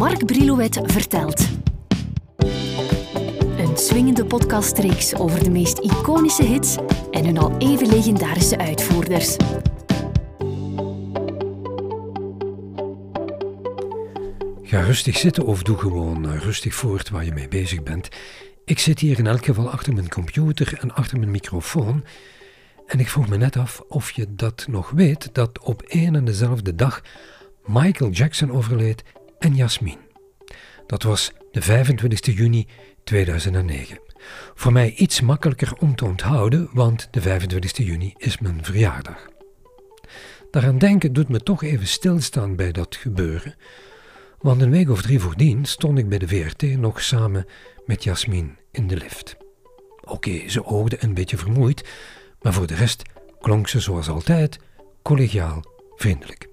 Mark Brilouet vertelt. Een swingende podcastreeks over de meest iconische hits en hun al even legendarische uitvoerders. Ga rustig zitten of doe gewoon eh, rustig voort waar je mee bezig bent. Ik zit hier in elk geval achter mijn computer en achter mijn microfoon. En ik vroeg me net af of je dat nog weet, dat op één en dezelfde dag Michael Jackson overleed en Jasmine. Dat was de 25 juni 2009. Voor mij iets makkelijker om te onthouden, want de 25 juni is mijn verjaardag. Daaraan denken doet me toch even stilstaan bij dat gebeuren, want een week of drie voordien stond ik bij de VRT nog samen met Jasmin in de lift. Oké, ze oogde een beetje vermoeid, maar voor de rest klonk ze zoals altijd collegiaal vriendelijk.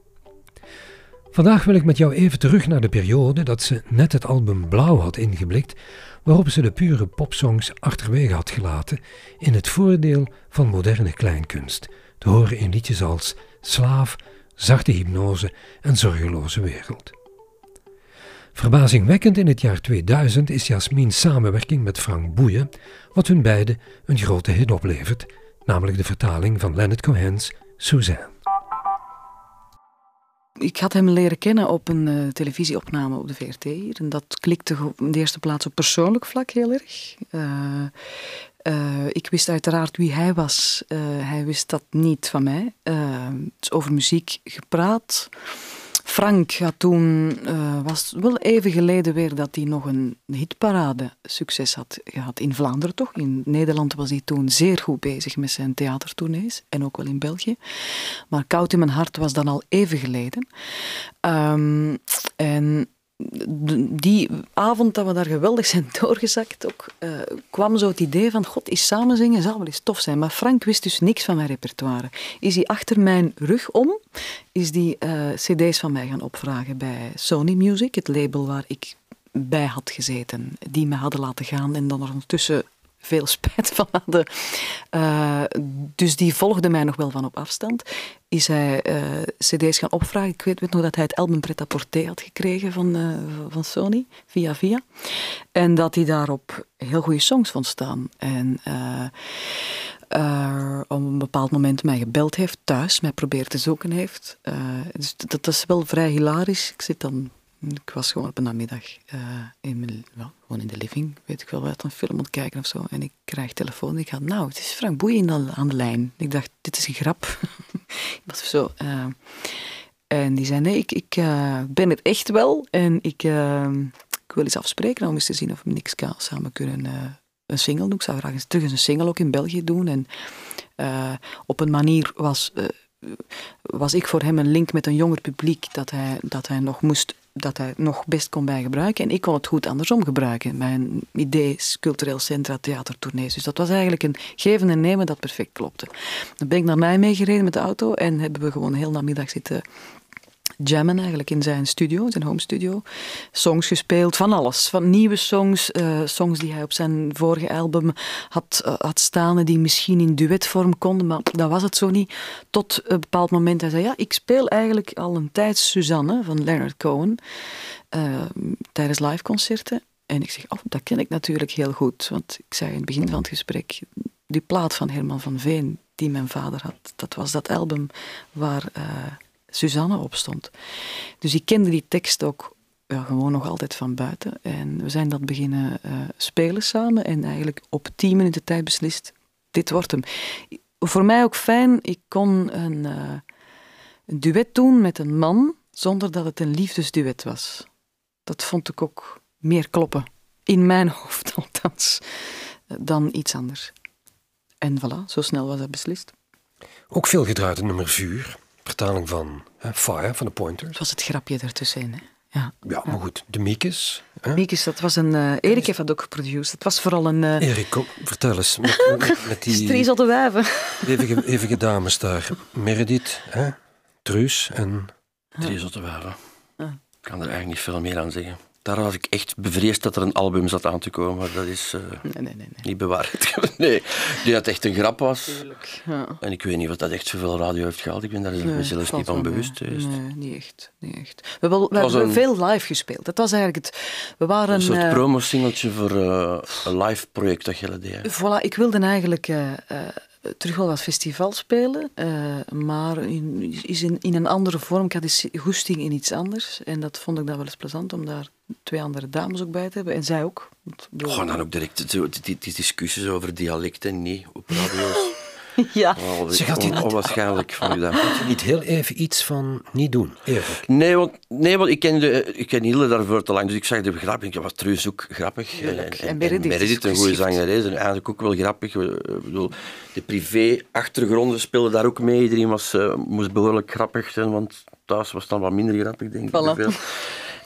Vandaag wil ik met jou even terug naar de periode dat ze net het album Blauw had ingeblikt, waarop ze de pure popsongs achterwege had gelaten in het voordeel van moderne kleinkunst, te horen in liedjes als Slaaf, Zachte Hypnose en Zorgeloze Wereld. Verbazingwekkend in het jaar 2000 is Jasmin's samenwerking met Frank Boeien, wat hun beiden een grote hit oplevert, namelijk de vertaling van Leonard Cohen's Suzanne. Ik had hem leren kennen op een uh, televisieopname op de VRT. En dat klikte in de eerste plaats op persoonlijk vlak heel erg. Uh, uh, ik wist uiteraard wie hij was. hij wist dat niet van mij. is over muziek gepraat. Frank had toen, uh, was wel even geleden weer dat hij nog een hitparade succes had gehad in Vlaanderen toch. In Nederland was hij toen zeer goed bezig met zijn theatertournees en ook wel in België. Maar Koud in mijn hart was dan al even geleden. Um, en die avond dat we daar geweldig zijn doorgezakt, ook, uh, kwam zo het idee van, god, is samen zingen zou wel eens tof zijn. Maar Frank wist dus niks van mijn repertoire. Is hij achter mijn rug om, is die uh, cd's van mij gaan opvragen bij Sony Music, het label waar ik bij had gezeten, die me hadden laten gaan en dan ondertussen veel spijt van hadden. Uh, dus die volgde mij nog wel van op afstand. Is hij uh, cd's gaan opvragen. Ik weet, weet, nog dat hij het album Pret à Porter had gekregen van, uh, van Sony, via via. En dat hij daarop heel goede songs vond staan. En op een bepaald moment mij gebeld heeft thuis, mij probeert te zoeken heeft. dus dat is wel vrij hilarisch. Ik zit dan ik was gewoon op een namiddag uh, in, mijn, gewoon in de living, weet ik wel, wat een film aan het kijken of zo. En ik krijg telefoon. Ik ga, nou, het is Frank Boeien aan de lijn. Ik dacht, dit is een grap. was zo. Uh, en die zei, nee, ik, ik uh, ben het echt wel. En ik, ik wil eens afspreken om eens te zien of we niks kan, samen kunnen een single doen. Ik zou graag eens terug eens een single ook in België doen. En op een manier was was ik voor hem een link met een jonger publiek dat hij, dat hij nog moest dat hij nog best kon bij gebruiken. En ik kon het goed andersom gebruiken. Mijn idee cultureel centra, theatertournees. Dus dat was eigenlijk een geven en nemen dat perfect klopte. Dan ben ik naar mij meegereden met de auto en hebben we gewoon heel namiddag zitten jammen eigenlijk in zijn studio, zijn home studio. Songs gespeeld, van alles. Van nieuwe songs, uh, songs die hij op zijn vorige album had, uh, had staan die misschien in duetvorm konden, maar dat was het zo niet. Tot een bepaald moment hij zei, ja, ik speel eigenlijk al een tijd Suzanne van Leonard Cohen uh, tijdens liveconcerten. En ik zeg, oh, dat ken ik natuurlijk heel goed. Want ik zei in het begin van het gesprek, die plaat van Herman van Veen, die mijn vader had, dat was dat album waar Suzanne opstond. Dus ik kende die tekst ook gewoon nog altijd van buiten. En we zijn dat beginnen uh, spelen samen en eigenlijk op tien minuten tijd beslist, dit wordt hem. Voor mij ook fijn, ik kon een, uh, een duet doen met een man zonder dat het een liefdesduet was. Dat vond ik ook meer kloppen, in mijn hoofd althans, dan iets anders. En voilà, zo snel was dat beslist. Ook veel gedraaid nummer Vuur vertaling van hè, Fire van de Pointers. Het was het grapje ertussenin, hè? Ja. ja, maar goed, de Miekes. Miekes, dat was een... Uh, Erik heeft dat ook geproduceerd. Het was vooral een... Uh... Erik, kom, vertel eens. Met, met, die... Striezel wijven. Eeuwige, eeuwige dames daar. Meredith, hè? Truus en... Striezel wijven. Ik kan er eigenlijk niet veel meer aan zeggen. Daar was ik echt bevreesd dat er een album zat aan te komen. Maar dat is uh, nee, nee, nee, nee. niet bewaard. nee, die dat echt een grap was. Tuurlijk, ja. En ik weet niet wat dat echt zoveel radio heeft gehaald. Ik ben daar zelfs niet van bewust geweest. Nee, niet echt. Niet echt. We, hebben, we hebben een... veel live gespeeld. Dat was eigenlijk het... We waren, een soort uh, promo-singeltje voor uh, een live project dat je deed. Voilà, ik wilde eigenlijk terug wel wat festival spelen, uh, maar in, is in, in een andere vorm. Ik had die goesting in iets anders. En dat vond ik dan wel eens plezant om daar twee andere dames ook bij te hebben. En zij ook. Gewoon dan ook direct die, die, die discussies over dialecten niet op radio's. Ja. Oh, Ze gaat niet, onwaarschijnlijk van u dat. je niet heel even iets van niet doen, eerlijk? Nee, want, nee, want ik kende, ik ken Hilde daarvoor te lang, dus ik zag de grap ik was trouwens ook grappig. En, en, en Meredith, een goede zangeres, en eigenlijk ook wel grappig. Ik bedoel, de privé-achtergronden speelden daar ook mee. Iedereen was, uh, moest behoorlijk grappig zijn, want thuis was het dan wat minder grappig, denk ik.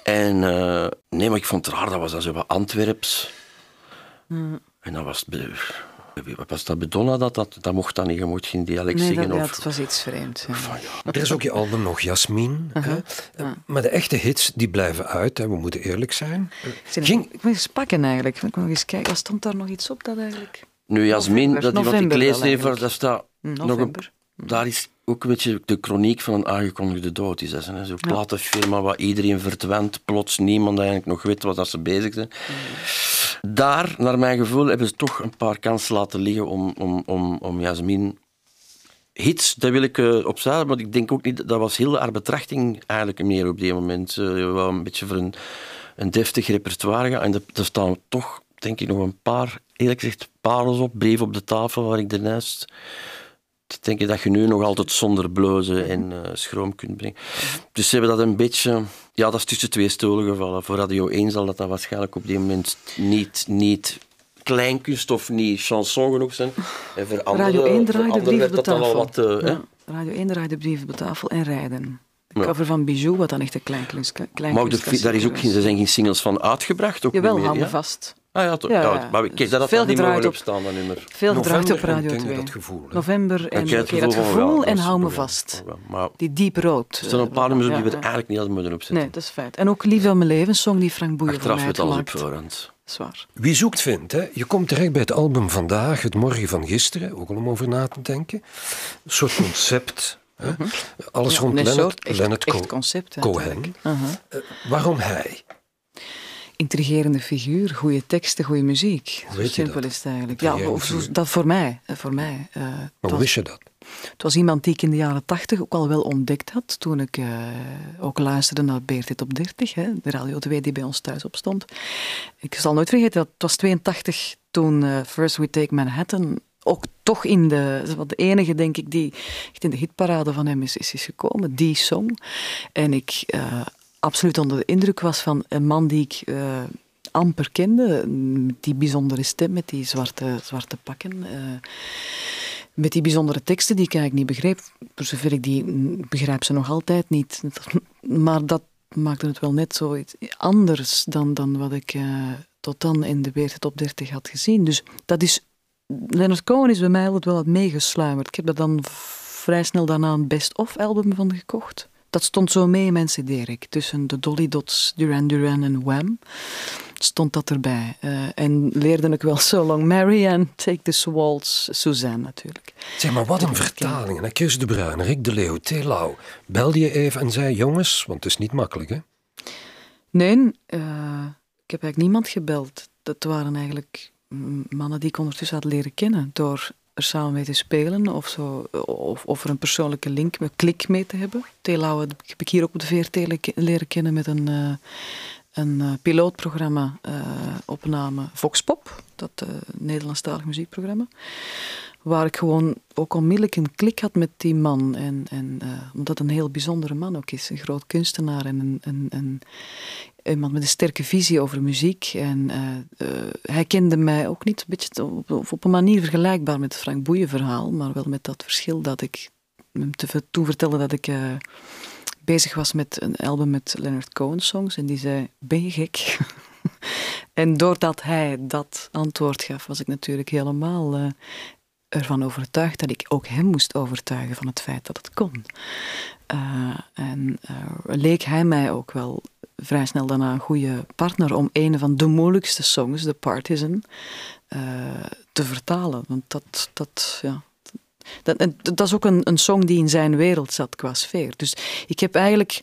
En uh, nee, maar ik vond het raar, dat was dan zo wat Antwerps. Mm. En dat was... Wat was dat Bedonna dat, dat? Dat mocht dan niet, je mocht geen dialect nee, zingen. Dat, of... het was iets vreemds. Ja. Er is ook je album nog, Jasmin. Uh -huh. Maar de echte hits, die blijven uit, hè. we moeten eerlijk zijn. Ging... Ik moet eens pakken eigenlijk. Ik moet nog eens kijken, stond daar nog iets op dat eigenlijk... Nu, Jasmin, dat, wat ik lees dat staat nog een... Daar is ook een beetje de chroniek van een aangekondigde dood. Is Zo'n ja. platenfirma waar iedereen verdwijnt, plots niemand eigenlijk nog weet wat dat ze bezig zijn. Mm. Daar, naar mijn gevoel, hebben ze toch een paar kansen laten liggen om, om, om, om Jasmin hits, dat wil ik uh, opzij, maar ik denk ook niet, dat was heel haar betrachting eigenlijk meer op die moment. Uh, wel een beetje voor een, een deftig repertoire gaan. En er staan toch, denk ik, nog een paar, eerlijk gezegd, parels op, brief op de tafel waar ik ernaast denk je dat je nu nog altijd zonder blozen en uh, schroom kunt brengen. Dus ze hebben dat een beetje... Ja, dat is tussen twee stoelen gevallen. Voor Radio 1 zal dat, dat waarschijnlijk op die moment niet, niet kleinkunst of niet chanson genoeg zijn. En voor Radio 1 draaide brieven op de tafel. Wat, uh, ja. Radio 1 draaide brieven op de tafel en rijden. De ja. cover van Bijou, wat dan echt een kleinkunst, kleinkunst Maar daar is ook, er zijn geen singles van uitgebracht? Ook Jawel, meer, handen ja? vast. Ah ja, toch. Ja, ja. maar kijk, dat had veel niet mogen op, staan, dat nummer. Veel gedraaid op Radio 2. Dat gevoel, November en okay, gevoel, dat gevoel en hou me vast. Maar, die diep rood. Er staan een paar nummers op die we eigenlijk niet hadden moeten opzetten. Nee, dat is feit. En ook Lief van mijn leven, song die Frank Boeien Achteraf voor mij alles op voorhand. Zwaar. Wie zoekt vindt, hè? je komt terecht bij het album vandaag, het morgen van gisteren, ook al om over na te denken. Een soort concept. Hè? Uh -huh. Alles ja, rond echt concept, Cohen. Uh -huh. uh, waarom hij? Intrigerende figuur, goede teksten, goede muziek. Hoe simpel is het eigenlijk. Ja, of, dat voor mij. Voor mij. Uh, maar hoe was, wist je dat? Het was iemand die ik in de jaren tachtig ook al wel ontdekt had. Toen ik uh, ook luisterde naar Beertit op 30, hè, de Radio 2 die bij ons thuis opstond. Ik zal nooit vergeten, dat het was 82 toen uh, First We Take Manhattan ook toch in de, wat de enige denk ik die echt in de hitparade van hem is, is, is gekomen, die song. En ik uh, absoluut onder de indruk was van een man die ik uh, amper kende, met die bijzondere stem, met die zwarte, zwarte pakken. Uh, met die bijzondere teksten die ik eigenlijk niet begreep. Voor zover ik die begrijp ze nog altijd niet. Maar dat maakte het wel net zo anders dan, dan wat ik uh, tot dan in de Weert Top 30 had gezien. Dus dat is... Leonard Cohen is bij mij altijd wel wat meegesluimerd. Ik heb er dan vrij snel daarna een best-of album van gekocht. Dat stond zo mee in mijn cd Tussen de Dolly Dots, Duran Duran en Wham stond dat erbij. Uh, en leerde ik wel So Long Mary en Take This Waltz, Suzanne natuurlijk. Zeg maar, wat een vertaling. En Chris de Bruin, Rick de Leeuw, Telau. Belde je even en zei, jongens, want het is niet makkelijk hè? Nee, uh, ik heb eigenlijk niemand gebeld. Dat waren eigenlijk mannen die ik ondertussen had leren kennen door er samen mee te spelen of, zo, of, of er een persoonlijke link, een klik mee te hebben. Telau heb ik hier ook op de VRT leren kennen met een, uh, een uh, pilootprogramma uh, opname Voxpop, dat uh, Nederlandstalig muziekprogramma. Waar ik gewoon ook onmiddellijk een klik had met die man. En, en, omdat het een heel bijzondere man ook is. Een groot kunstenaar en een, een, een iemand met een sterke visie over muziek. En uh, uh, hij kende mij ook niet een beetje op, op, een manier vergelijkbaar met het Frank Boeien verhaal, maar wel met dat verschil dat ik hem te, toen vertelde dat ik bezig was met een album met Leonard Cohen songs en die zei, ben je gek? en doordat hij dat antwoord gaf, was ik natuurlijk helemaal ervan overtuigd dat ik ook hem moest overtuigen van het feit dat het kon. en leek hij mij ook wel vrij snel daarna een goede partner om een van de moeilijkste songs, The Partisan, uh, te vertalen. Want dat, dat, ja, dat, dat is ook een, een song die in zijn wereld zat qua sfeer. Dus ik heb eigenlijk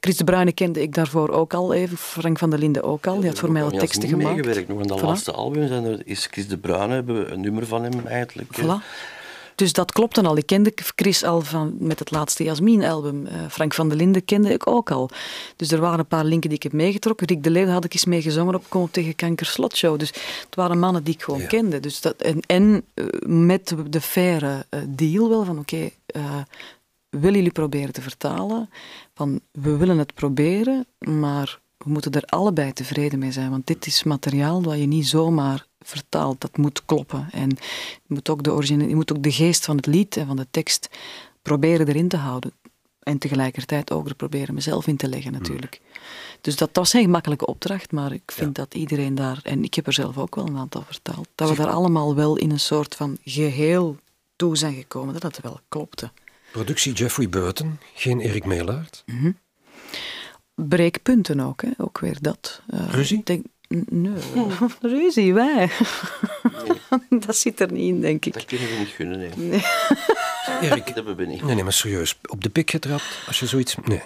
Chris de Bruyne kende ik daarvoor ook al even, Frank van der Linden ook al. Die had voor mij al teksten gemaakt. meegewerkt nog aan dat laatste album. Zijn is Chris de Bruyne, hebben we een nummer van hem eigenlijk. Voilà. Dus dat klopte al. Ik kende Chris al van, met het laatste Jasmin-album. Uh, Frank van der Linden kende ik ook al. Dus er waren een paar linken die ik heb meegetrokken. Rick de Leeuw had ik eens mee gezongen op Kom op tegen Kanker Slotshow. Dus het waren mannen die ik gewoon kende. Dus dat, en en uh, met de faire uh, deal wel van oké, okay, willen jullie proberen te vertalen? Van we willen het proberen, maar we moeten er allebei tevreden mee zijn. Want dit is materiaal dat je niet zomaar vertaalt. Dat moet kloppen. En je moet ook de, origine, je moet ook de geest van het lied en van de tekst proberen erin te houden. En tegelijkertijd ook er proberen mezelf in te leggen natuurlijk. Dus dat was een gemakkelijke opdracht, maar ik vind dat iedereen daar, en ik heb er zelf ook wel een aantal vertaald, dat we daar allemaal wel in een soort van geheel toe zijn gekomen, dat dat wel klopte. Productie Jeffrey Burton, geen Erik Meelaert. Mm Breekpunten ook, hè? ook weer dat. Uh, Ruzie? Denk, nee, ruzie, wij. dat zit er niet in, denk ik. Dat kunnen we niet gunnen, nee. nee. Erik, dat hebben we niet. Nee, nee, maar serieus, op de pik getrapt als je zoiets... Nee.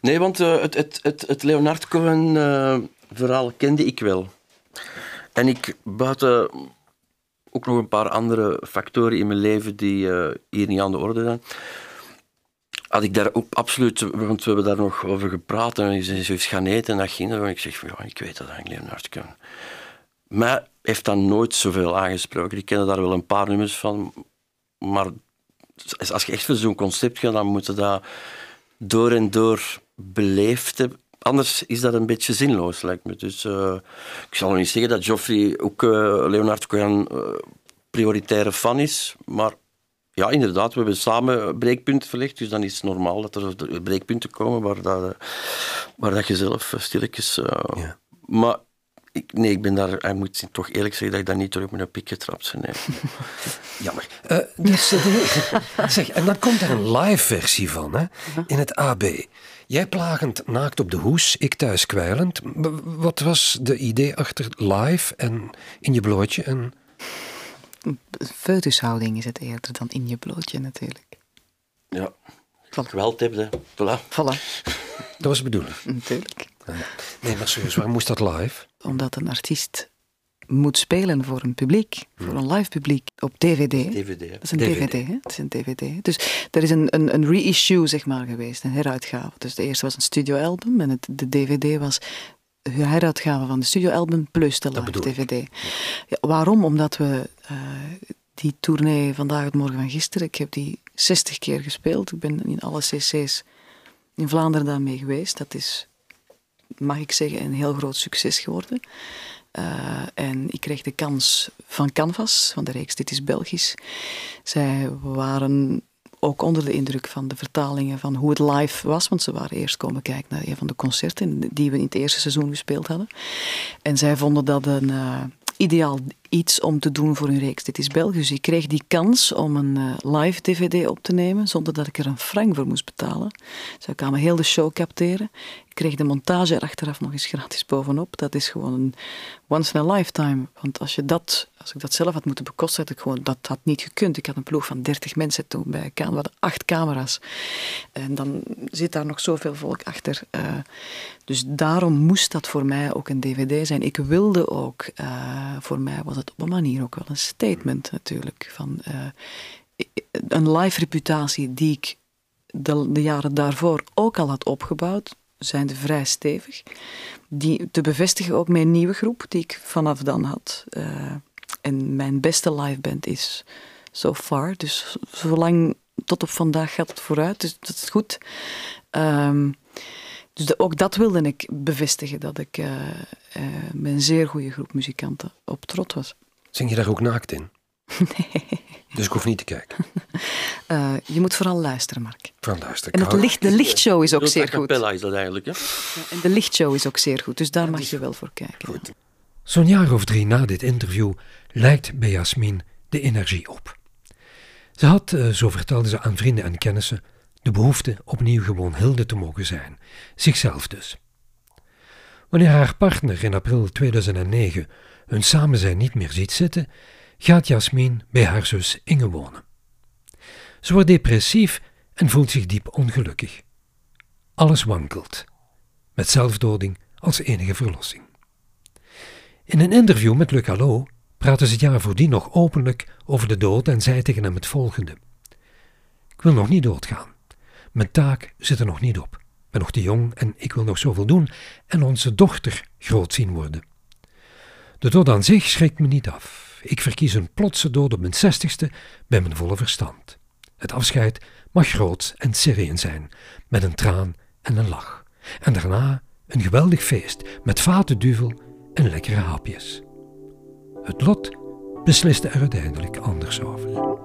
Nee, want uh, het, het, het, het Leonard Cohen-verhaal uh, kende ik wel. En ik, buiten ook nog een paar andere factoren in mijn leven die uh, hier niet aan de orde zijn. Had ik daar ook absoluut, want we hebben daar nog over gepraat en zei zoiets gaan eten en dat ging. En ik zeg, ja, ik weet dat eigenlijk Leonard kan. Mij heeft dat nooit zoveel aangesproken. Ik ken daar wel een paar nummers van, maar als je echt voor zo'n concept gaat, dan moet je dat door en door beleefd hebben anders is dat een beetje zinloos, lijkt me. Dus uh, ik zal niet zeggen dat Geoffrey ook uh, Leonard Cohen uh, prioritaire fan is, maar ja, inderdaad, we hebben samen breekpunten verlegd, dus dan is het normaal dat er breekpunten komen waar, dat, waar dat je zelf stilletjes... Ja. Maar ik, nee, ik ben daar, ik moet toch eerlijk zeggen dat ik daar niet terug met een pik getrapt ben. Nee. Jammer. Uh, dus, zeg, en dan komt er een live versie van, hè, in het AB. Jij plagend naakt op de hoes, ik thuis kwijlend. Wat was de idee achter live en in je blootje? En... Foetushouding is het eerder dan in je blootje natuurlijk. Ja, voilà. geweld hebben, voilà. voilà. Dat was de bedoeling. Natuurlijk. Nee, maar serieus, waarom moest dat live? Omdat een artiest moet spelen voor een publiek, voor een live publiek, op DVD. DVD, Dat is een DVD, DVD hè? Dat is een DVD. Dus er is een, een, een reissue, zeg maar, geweest, een heruitgave. Dus de eerste was een studioalbum en het, de DVD was heruitgave van de studioalbum plus de live DVD. Ja, waarom? Omdat we uh, die tournee vandaag het morgen van gisteren, ik heb die 60 keer gespeeld. Ik ben in alle cc's in Vlaanderen daarmee geweest. Dat is, mag ik zeggen, een heel groot succes geworden. Uh, en ik kreeg de kans van Canvas, van de reeks Dit is Belgisch. Zij waren ook onder de indruk van de vertalingen van hoe het live was. Want ze waren eerst komen kijken naar een van de concerten die we in het eerste seizoen gespeeld hadden. En zij vonden dat een uh, ideaal iets om te doen voor hun reeks. Dit is Belgisch. Dus ik kreeg die kans om een uh, live DVD op te nemen zonder dat ik er een frank voor moest betalen. Zij kwamen heel de show capteren. Ik kreeg de montage er achteraf nog eens gratis bovenop. Dat is gewoon een once in a lifetime. Want als je dat als ik dat zelf had moeten bekosten, had ik gewoon, dat had niet gekund. Ik had een ploeg van 30 mensen toen bij We hadden acht camera's. En dan zit daar nog zoveel volk achter. Uh, dus daarom moest dat voor mij ook een dvd zijn. Ik wilde ook, uh, voor mij was het op een manier ook wel een statement natuurlijk. Van, uh, een live reputatie die ik de, de jaren daarvoor ook al had opgebouwd zijn vrij stevig. Die te bevestigen ook mijn nieuwe groep, die ik vanaf dan had. En mijn beste live band is so far. Dus zolang tot op vandaag gaat het vooruit. Dus dat is goed. Um, dus ook dat wilde ik bevestigen, dat ik uh, uh, met een zeer goede groep muzikanten op trot was. Zing je daar ook naakt in? Nee. Dus ik hoef niet te kijken. Uh, je moet vooral luisteren, Mark. Vooral luisteren. En het licht, de lichtshow is ook zeer goed. is dat eigenlijk, hè? en de lichtshow is ook zeer goed, dus daar mag je wel voor kijken. Goed. Zo'n jaar of drie na dit interview lijkt bij Jasmin de energie op. Ze had, eh, zo vertelde ze aan vrienden en kennissen, de behoefte opnieuw gewoon Hilde te mogen zijn, zichzelf dus. Wanneer haar partner in april 2009 hun samenzijn niet meer ziet zitten, gaat Jasmin bij haar zus Inge wonen. Ze wordt depressief en voelt zich diep ongelukkig. Alles wankelt, met zelfdoding als enige verlossing. In een interview met Le Callot praten ze het jaar voordien nog openlijk over de dood en zei tegen hem het volgende. Ik wil nog niet doodgaan. Mijn taak zit er nog niet op. Ik ben nog te jong en ik wil nog zoveel doen en onze dochter groot zien worden. De dood aan zich schrikt me niet af. Ik verkies een plotse dood op mijn zestigste bij mijn volle verstand. Het afscheid mag groot en sereen zijn, met een traan en een lach. En daarna een geweldig feest met vatenduvel en lekkere hapjes. Het lot besliste er uiteindelijk anders over.